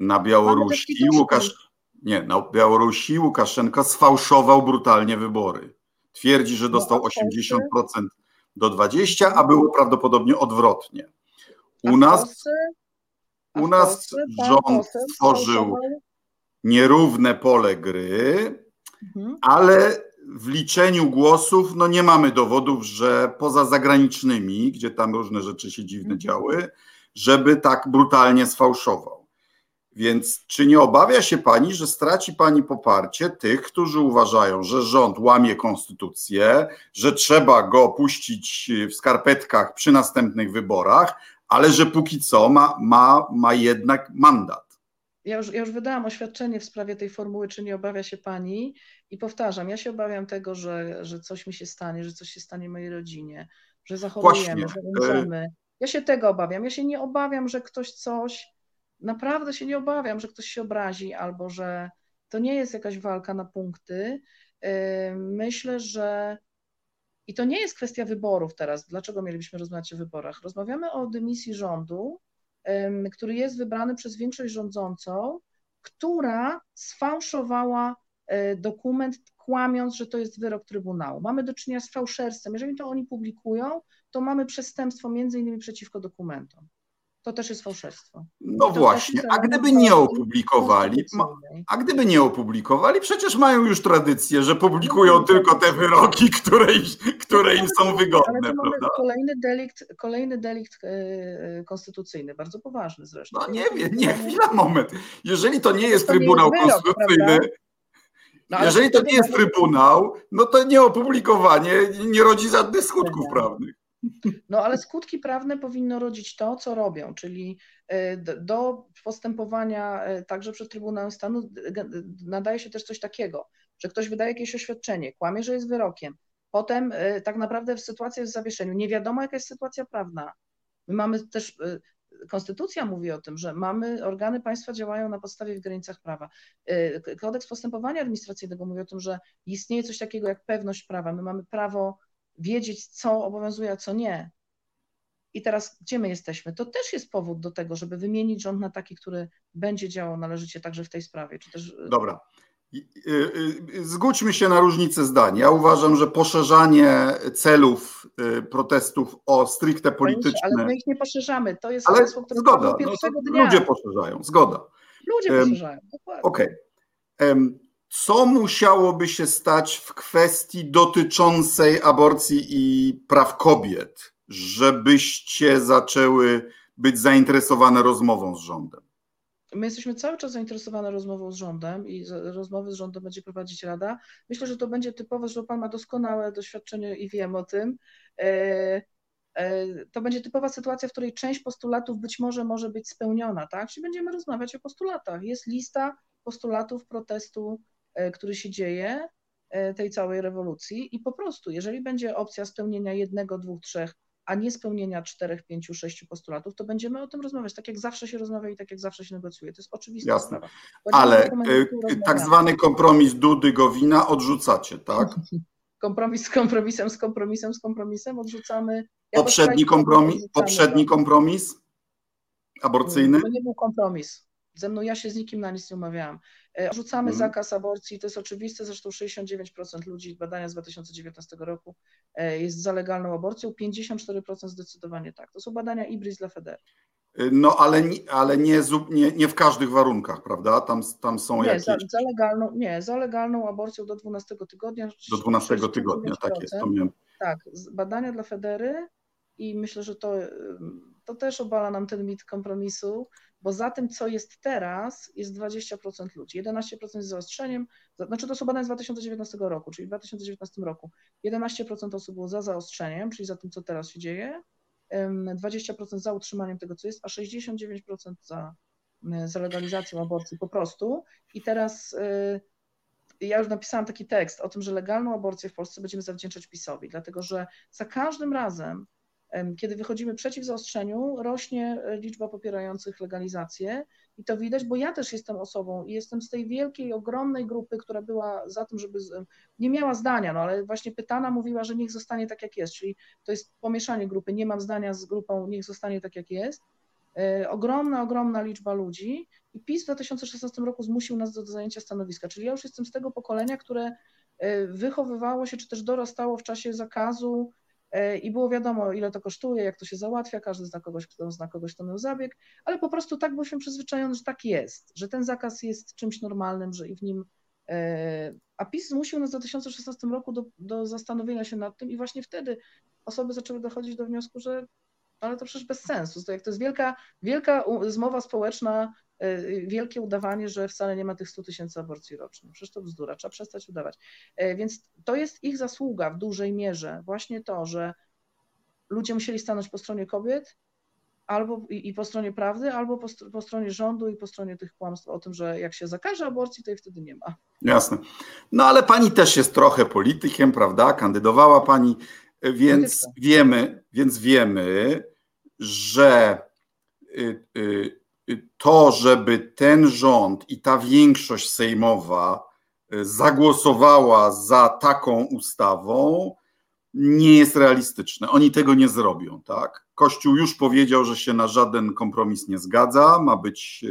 na Białorusi Łukasz, nie, na Białorusi Łukaszenka sfałszował brutalnie wybory. Twierdzi, że no, dostał 80% do 20, a było prawdopodobnie odwrotnie. U nas, u nas rząd stworzył nierówne pole gry, mhm. ale w liczeniu głosów no nie mamy dowodów, że poza zagranicznymi, gdzie tam różne rzeczy się dziwne mhm. działy, żeby tak brutalnie sfałszował. Więc czy nie obawia się pani, że straci pani poparcie tych, którzy uważają, że rząd łamie konstytucję, że trzeba go puścić w skarpetkach przy następnych wyborach, ale że póki co ma, ma, ma jednak mandat? Ja już, ja już wydałam oświadczenie w sprawie tej formuły, czy nie obawia się pani i powtarzam, ja się obawiam tego, że, że coś mi się stanie, że coś się stanie mojej rodzinie, że zachorujemy, że umrzemy. Ja się tego obawiam. Ja się nie obawiam, że ktoś coś, naprawdę się nie obawiam, że ktoś się obrazi albo że to nie jest jakaś walka na punkty. Myślę, że i to nie jest kwestia wyborów teraz. Dlaczego mielibyśmy rozmawiać o wyborach? Rozmawiamy o dymisji rządu, który jest wybrany przez większość rządzącą, która sfałszowała e, dokument, kłamiąc, że to jest wyrok Trybunału. Mamy do czynienia z fałszerstwem. Jeżeli to oni publikują, to mamy przestępstwo między innymi przeciwko dokumentom to też jest fałszerstwo. No właśnie, a gdyby nie opublikowali, a gdyby nie opublikowali, przecież mają już tradycję, że publikują no, tylko te wyroki, które, które im są wygodne, Ale to? Kolejny delikt, kolejny delikt e, konstytucyjny, bardzo poważny zresztą. No nie wiem, nie, chwila, moment. Jeżeli to nie jest Trybunał Konstytucyjny, no, jeżeli to nie jest Trybunał, no to nieopublikowanie nie rodzi żadnych skutków prawnych. No ale skutki prawne powinno rodzić to, co robią, czyli e, do postępowania e, także przed Trybunałem Stanu nadaje się też coś takiego, że ktoś wydaje jakieś oświadczenie, kłamie, że jest wyrokiem. Potem e, tak naprawdę sytuacja jest w zawieszeniu. Nie wiadomo, jaka jest sytuacja prawna. My mamy też, konstytucja mówi o tym, że mamy, organy państwa działają na podstawie w granicach prawa. Kodeks postępowania administracyjnego mówi o tym, że istnieje coś takiego jak pewność prawa. My mamy prawo wiedzieć, co obowiązuje, a co nie. I teraz gdzie my jesteśmy? To też jest powód do tego, żeby wymienić rząd na taki, który będzie działał należycie także w tej sprawie. Czy też... Y, Dobra. Y, y, zgódźmy się na różnicę zdań. Ja uważam, że poszerzanie celów protestów o stricte polityczne. Ale my ich nie poszerzamy. To jest ale hasło, które zgoda. No, dnia. Ludzie poszerzają, zgoda. Ludzie poszerzają, dokładnie. Okej. Okay co musiałoby się stać w kwestii dotyczącej aborcji i praw kobiet, żebyście zaczęły być zainteresowane rozmową z rządem? My jesteśmy cały czas zainteresowane rozmową z rządem i rozmowy z rządem będzie prowadzić Rada. Myślę, że to będzie typowe, że Pan ma doskonałe doświadczenie i wiem o tym. E, e, to będzie typowa sytuacja, w której część postulatów być może może być spełniona, tak? Czyli będziemy rozmawiać o postulatach. Jest lista postulatów protestu który się dzieje, e, tej całej rewolucji i po prostu, jeżeli będzie opcja spełnienia jednego, dwóch, trzech, a nie spełnienia czterech, pięciu, sześciu postulatów, to będziemy o tym rozmawiać, tak jak zawsze się rozmawia i tak jak zawsze się negocjuje. To jest oczywista Jasne. Ale e, tak zwany kompromis Dudy Gowina odrzucacie, tak? Kompromis z kompromisem, z kompromisem, z kompromisem odrzucamy. Poprzedni kompromis, poprzedni kompromis aborcyjny? To nie był kompromis. Ze mną ja się z nikim na nic nie umawiałam. E, rzucamy mhm. zakaz aborcji, to jest oczywiste, zresztą 69% ludzi, badania z 2019 roku e, jest za legalną aborcją, 54% zdecydowanie tak. To są badania IBRIS dla FEDER. E, no ale, ale nie, nie, nie w każdych warunkach, prawda? Tam, tam są nie, jakieś... Za, za, legalną, nie, za legalną aborcją do 12 tygodnia. Do 12 tygodnia, tak jest. To miałem... Tak, badania dla Federy i myślę, że to, to też obala nam ten mit kompromisu, bo za tym, co jest teraz, jest 20% ludzi. 11% z zaostrzeniem, znaczy to są badania z 2019 roku, czyli w 2019 roku 11% osób było za zaostrzeniem, czyli za tym, co teraz się dzieje, 20% za utrzymaniem tego, co jest, a 69% za, za legalizacją aborcji po prostu. I teraz y, ja już napisałam taki tekst o tym, że legalną aborcję w Polsce będziemy zawdzięczać PiSowi, dlatego że za każdym razem, kiedy wychodzimy przeciw zaostrzeniu, rośnie e, liczba popierających legalizację i to widać, bo ja też jestem osobą i jestem z tej wielkiej, ogromnej grupy, która była za tym, żeby, nie miała zdania, no ale właśnie pytana mówiła, że niech zostanie tak jak jest, czyli to jest pomieszanie grupy, nie mam zdania z grupą, niech zostanie tak jak jest. E, ogromna, ogromna liczba ludzi i PiS w 2016 roku zmusił nas do zajęcia stanowiska, czyli ja już jestem z tego pokolenia, które e, wychowywało się, czy też dorastało w czasie zakazu i było wiadomo, ile to kosztuje, jak to się załatwia, każdy zna kogoś, kto zna kogoś, kto miał zabieg, ale po prostu tak byliśmy przyzwyczajony, że tak jest, że ten zakaz jest czymś normalnym, że i w nim e, a PiS zmusił nas w 2016 roku do, do zastanowienia się nad tym i właśnie wtedy osoby zaczęły dochodzić do wniosku, że ale to przecież bez sensu. To, jak to jest wielka, wielka zmowa społeczna, wielkie udawanie, że wcale nie ma tych 100 tysięcy aborcji rocznie. Przecież to bzdura, trzeba przestać udawać. E, więc to jest ich zasługa w dużej mierze. Właśnie to, że ludzie musieli stanąć po stronie kobiet albo i, i po stronie prawdy, albo po, po, stronie rządu i po stronie tych kłamstw o tym, że jak się zakaże aborcji, to jej wtedy nie ma. Jasne. No ale pani też jest trochę politykiem, prawda? Kandydowała pani, więc wiemy, więc wiemy, że y, y, to, żeby ten rząd i ta większość sejmowa zagłosowała za taką ustawą, nie jest realistyczne. Oni tego nie zrobią, tak? Kościół już powiedział, że się na żaden kompromis nie zgadza, ma być,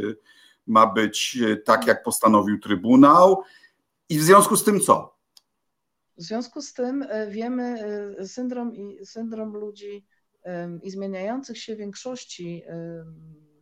ma być tak, jak postanowił Trybunał. I w związku z tym co? W związku z tym wiemy, syndrom, syndrom ludzi i zmieniających się większości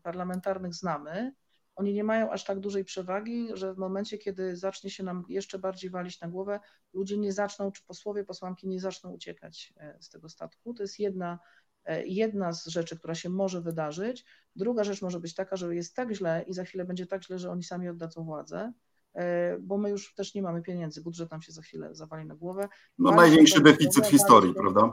parlamentarnych znamy. Oni nie mają aż tak dużej przewagi, że w momencie, kiedy zacznie się nam jeszcze bardziej walić na głowę, ludzie nie zaczną, czy posłowie, posłanki nie zaczną uciekać e, z tego statku. To jest jedna, e, jedna z rzeczy, która się może wydarzyć. Druga rzecz może być taka, że jest tak źle i za chwilę będzie tak źle, że oni sami oddadzą władzę, e, bo my już też nie mamy pieniędzy. Budżet nam się za chwilę zawali na głowę. No największy deficyt w historii, prawda?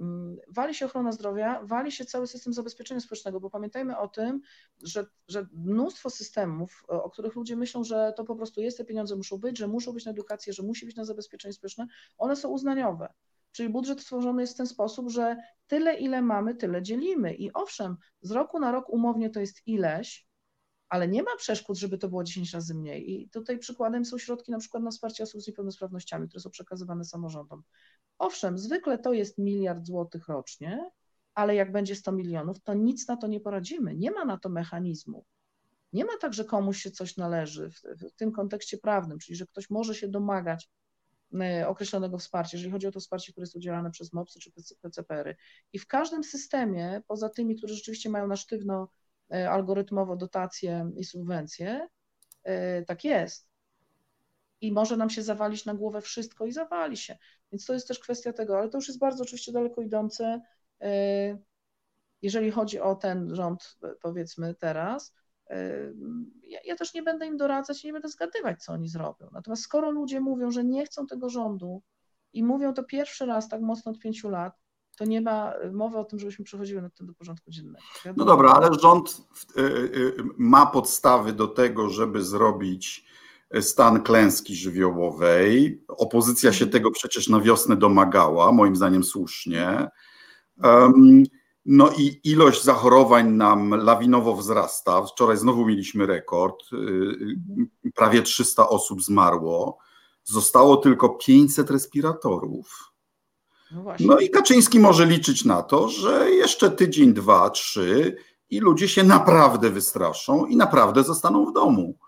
Mm, wali się ochrona zdrowia, wali się cały system zabezpieczenia społecznego, bo pamiętajmy o tym, że, że mnóstwo systemów, o których ludzie myślą, że to po prostu jest, te pieniądze muszą być, że muszą być na edukację, że musi być na zabezpieczenie społeczne, one są uznaniowe. Czyli budżet stworzony jest w ten sposób, że tyle, ile mamy, tyle dzielimy. I owszem, z roku na rok umownie to jest ileś, ale nie ma przeszkód, żeby to było 10 razy mniej. I tutaj przykładem są środki na przykład na wsparcie osób z niepełnosprawnościami, które są przekazywane samorządom. Owszem, zwykle to jest miliard złotych rocznie, ale jak będzie 100 milionów, to nic na to nie poradzimy. Nie ma na to mechanizmu. Nie ma tak, że komuś się coś należy w, w tym kontekście prawnym, czyli że ktoś może się domagać e, określonego wsparcia, jeżeli chodzi o to wsparcie, które jest udzielane przez MOPS-y czy PCPR-y. I w każdym systemie, poza tymi, którzy rzeczywiście mają na sztywno algorytmowo dotacje i subwencje, e, tak jest i może nam się zawalić na głowę wszystko i zawali się. Więc to jest też kwestia tego, ale to już jest bardzo oczywiście daleko idące, e, jeżeli chodzi o ten rząd, powiedzmy teraz. E, ja, ja też nie będę im doradzać, nie będę zgadywać, co oni zrobią. Natomiast skoro ludzie mówią, że nie chcą tego rządu i mówią to pierwszy raz tak mocno od pięciu lat, to nie ma mowy o tym, żebyśmy przechodziły nad tym do porządku dziennego. No dobra, ale rząd e, ma podstawy do tego, żeby zrobić stan klęski żywiołowej. Opozycja się tego przecież na wiosnę domagała, moim zdaniem słusznie. No i ilość zachorowań nam lawinowo wzrasta. Wczoraj znowu mieliśmy rekord. Y, y, prawie 300 osób zmarło. Zostało tylko 500 respiratorów. No, no, i Kaczyński może liczyć na to, że jeszcze tydzień, dwa, trzy i ludzie się naprawdę wystraszą i naprawdę zostaną w domu.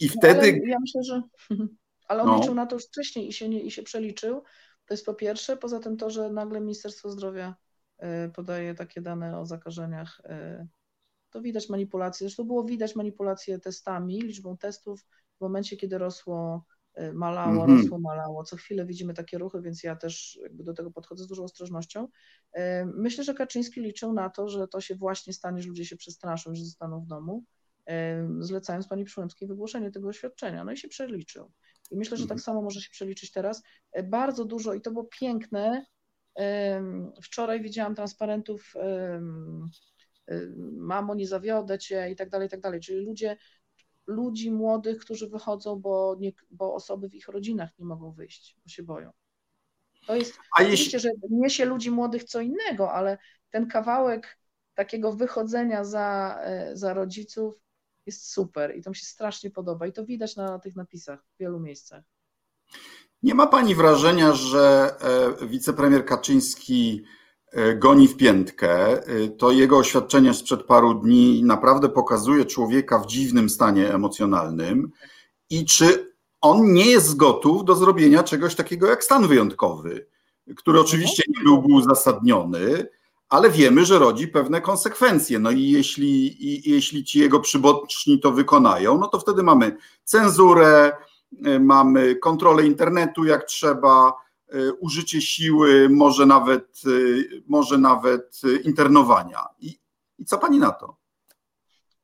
I no, wtedy. Ale ja myślę, że. Ale on no. liczył na to już wcześniej i się, nie, i się przeliczył. To jest po pierwsze. Poza tym to, że nagle Ministerstwo Zdrowia e, podaje takie dane o zakażeniach, e, to widać manipulację. Zresztą było widać manipulację testami, liczbą testów w momencie, kiedy rosło, malało, mm -hmm. rosło, malało. Co chwilę widzimy takie ruchy, więc ja też jakby do tego podchodzę z dużą ostrożnością. Myślę, że Kaczyński liczył na to, że to się właśnie stanie, że ludzie się przestraszą, że zostaną w domu zlecając pani Przyłębskiej wygłoszenie tego oświadczenia. No i się przeliczył. I myślę, że tak mhm. samo może się przeliczyć teraz. Bardzo dużo i to było piękne. Wczoraj widziałam transparentów mamo, nie zawiodę cię i tak dalej, i tak dalej. Czyli ludzie, ludzi młodych, którzy wychodzą, bo, nie, bo osoby w ich rodzinach nie mogą wyjść, bo się boją. To jest A oczywiście, jeśli... że niesie ludzi młodych co innego, ale ten kawałek takiego wychodzenia za, e, za rodziców jest super i to mi się strasznie podoba i to widać na tych napisach w wielu miejscach. Nie ma pani wrażenia, że e, wicepremier Kaczyński goni w piętkę. E, to jego oświadczenie sprzed paru dni naprawdę pokazuje człowieka w dziwnym stanie emocjonalnym i czy on nie jest gotów do zrobienia czegoś takiego jak stan wyjątkowy. który oczywiście nie byłby uzasadniony, ale wiemy, że rodzi pewne konsekwencje. No i jeśli, i, jeśli ci jego przyboczni to wykonają, no to wtedy mamy cenzurę, y, mamy kontrolę internetu jak trzeba, użycie siły, może nawet, y, może nawet internowania. I, I co pani na to?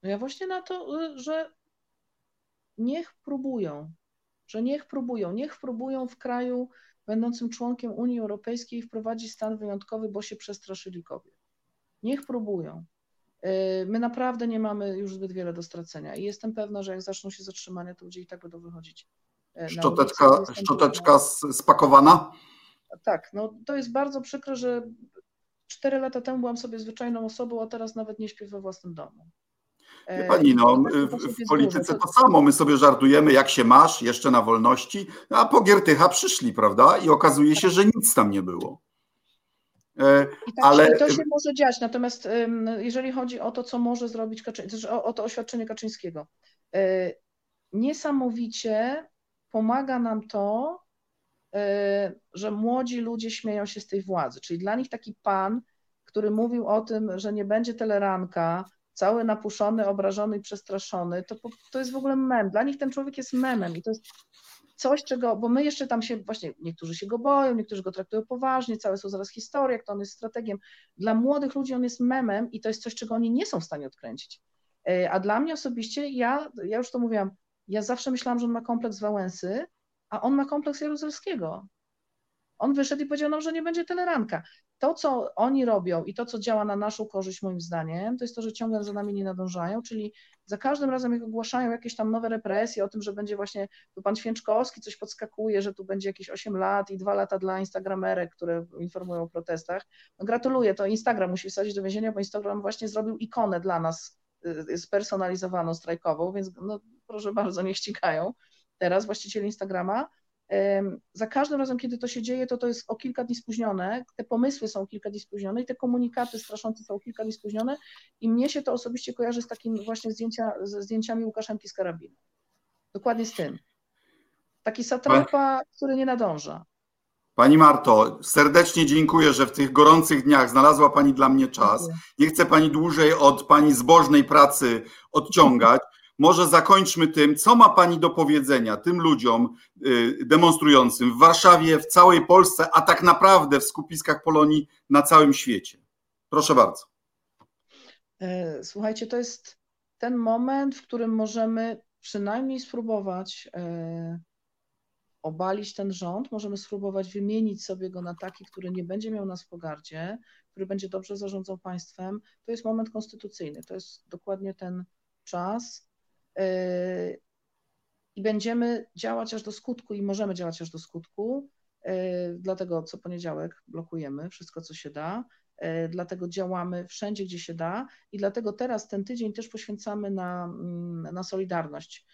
No ja właśnie na to, że niech próbują, że niech próbują, niech próbują w kraju będącym członkiem Unii Europejskiej wprowadzić stan wyjątkowy, bo się przestraszyli kobiet. Niech próbują. Y, my naprawdę nie mamy już zbyt wiele do stracenia i jestem pewna, że jak zaczną się zatrzymania, to ludzie i tak będą wychodzić. Y, szczoteczka, szczoteczka spakowana? Tak, no to jest bardzo przykre, że cztery lata temu byłam sobie zwyczajną osobą, a teraz nawet nie śpię we własnym domu. Wie pani, no, w, w polityce to samo. My sobie żartujemy, jak się masz, jeszcze na wolności, a po Giertycha przyszli, prawda? I okazuje się, że nic tam nie było. E, I tak Ale... to się może dziać. Natomiast jeżeli chodzi o to, co może zrobić Kaczyński, o, o to oświadczenie Kaczyńskiego, e, niesamowicie pomaga nam to, e, że młodzi ludzie śmieją się z tej władzy. Czyli dla nich taki pan, który mówił o tym, że nie będzie teleranka, cały napuszony, obrażony i przestraszony, to, to jest w ogóle mem. Dla nich ten człowiek jest memem i to jest coś, czego, bo my jeszcze tam się właśnie, niektórzy się go boją, niektórzy go traktują poważnie, całe są zaraz historie, to on jest strategiem. Dla młodych ludzi on jest memem i to jest coś, czego oni nie są w stanie odkręcić. E, a dla mnie osobiście, ja, ja już to mówiłam, ja zawsze myślałam, że on ma kompleks Wałęsy, a on ma kompleks Jaruzelskiego. On wyszedł i powiedział, no, że nie będzie teleranka to, co oni robią i to, co działa na naszą korzyść, moim zdaniem, to jest to, że ciągle za nami nie nadążają, czyli za każdym razem, jak ogłaszają jakieś tam nowe represje o tym, że będzie właśnie, tu pan Święczkowski coś podskakuje, że tu będzie jakieś 8 lat i 2 lata dla instagramerek, które informują o protestach. No gratuluję, to Instagram musi wsadzić do więzienia, bo Instagram właśnie zrobił ikonę dla nas y, spersonalizowaną, strajkową, więc no, proszę bardzo, nie ścigają teraz właścicieli Instagrama, za każdym razem, kiedy to się dzieje, to to jest o kilka dni spóźnione, te pomysły są kilka dni spóźnione i te komunikaty straszące są kilka dni spóźnione i mnie się to osobiście kojarzy z takim właśnie zdjęcia, ze zdjęciami Łukaszenki z karabinu. Dokładnie z tym. Taki satrapa, który nie nadąża. Pani Marto, serdecznie dziękuję, że w tych gorących dniach znalazła Pani dla mnie czas. Nie chcę Pani dłużej od Pani zbożnej pracy odciągać. Może zakończmy tym, co ma Pani do powiedzenia tym ludziom y, demonstrującym w Warszawie, w całej Polsce, a tak naprawdę w skupiskach Polonii na całym świecie. Proszę bardzo. E, słuchajcie, to jest ten moment, w którym możemy przynajmniej spróbować e, obalić ten rząd, możemy spróbować wymienić sobie go na taki, który nie będzie miał nas w pogardzie, który będzie dobrze zarządzał państwem. To jest moment konstytucyjny, to jest dokładnie ten czas, i będziemy działać aż do skutku i możemy działać aż do skutku. Yy, dlatego co poniedziałek blokujemy wszystko, co się da. Yy, dlatego działamy wszędzie, gdzie się da, i dlatego teraz ten tydzień też poświęcamy na, mm, na solidarność.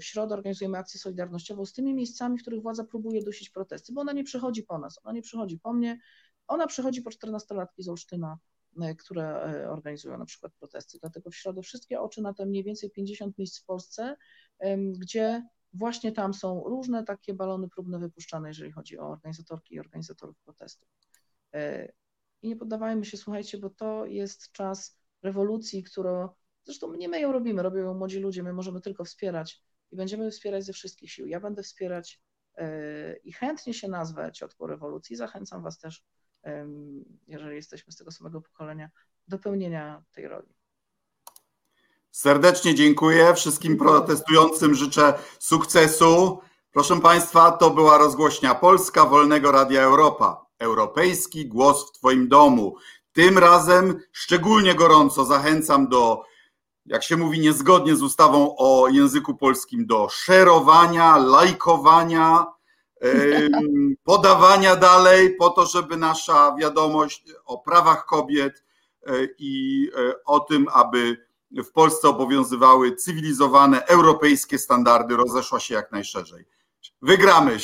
W środę organizujemy akcję solidarnościową z tymi miejscami, w których władza próbuje dusić protesty, bo ona nie przychodzi po nas, ona nie przychodzi po mnie, ona przychodzi po 14-latki z Olsztyna, które e, organizują na przykład protesty. Dlatego w środę wszystkie oczy na te mniej więcej 50 miejsc w Polsce, gdzie właśnie tam są różne takie balony próbne wypuszczane, jeżeli chodzi o organizatorki i organizatorów protestów. E, I nie poddawajmy się, słuchajcie, bo to jest czas rewolucji, którą zresztą nie my ją robimy, robią ją młodzi ludzie, my możemy tylko wspierać i będziemy wspierać ze wszystkich sił. Ja będę wspierać i chętnie się nazwę ciotką rewolucji. Zachęcam Was też jeżeli jesteśmy z tego samego pokolenia, do pełnienia tej roli. Serdecznie dziękuję wszystkim protestującym, życzę sukcesu. Proszę Państwa, to była rozgłośnia Polska Wolnego Radia Europa. Europejski głos w Twoim domu. Tym razem szczególnie gorąco zachęcam do, jak się mówi niezgodnie z ustawą o języku polskim, do szerowania, lajkowania, podawania dalej, po to, żeby nasza wiadomość o prawach kobiet e, i e, o tym, aby w Polsce obowiązywały cywilizowane europejskie standardy, rozeszła się jak najszerzej. Wygramy.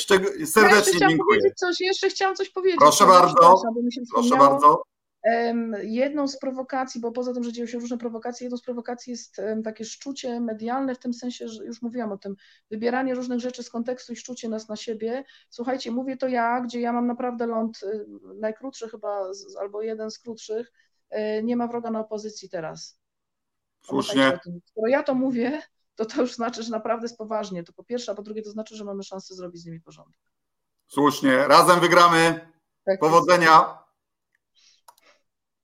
Serdecznie ja dziękuję. Coś, jeszcze chciałam coś powiedzieć. Proszę bardzo. Proszę bardzo. Jedną z prowokacji, bo poza tym, że dzieją się różne prowokacje, jedną z prowokacji jest takie szczucie medialne, w tym sensie, że już mówiłam o tym, wybieranie różnych rzeczy z kontekstu i szczucie nas na siebie. Słuchajcie, mówię to ja, gdzie ja mam naprawdę ląd y, najkrótszy chyba, albo jeden z krótszych, y, nie ma wroga na opozycji teraz. Słusznie. Skoro ja to mówię, to to już znaczy, że naprawdę jest poważnie. To po pierwsze, a po drugie to znaczy, że mamy szansę zrobić z nimi porządek. Słusznie. Razem wygramy. Tak Powodzenia.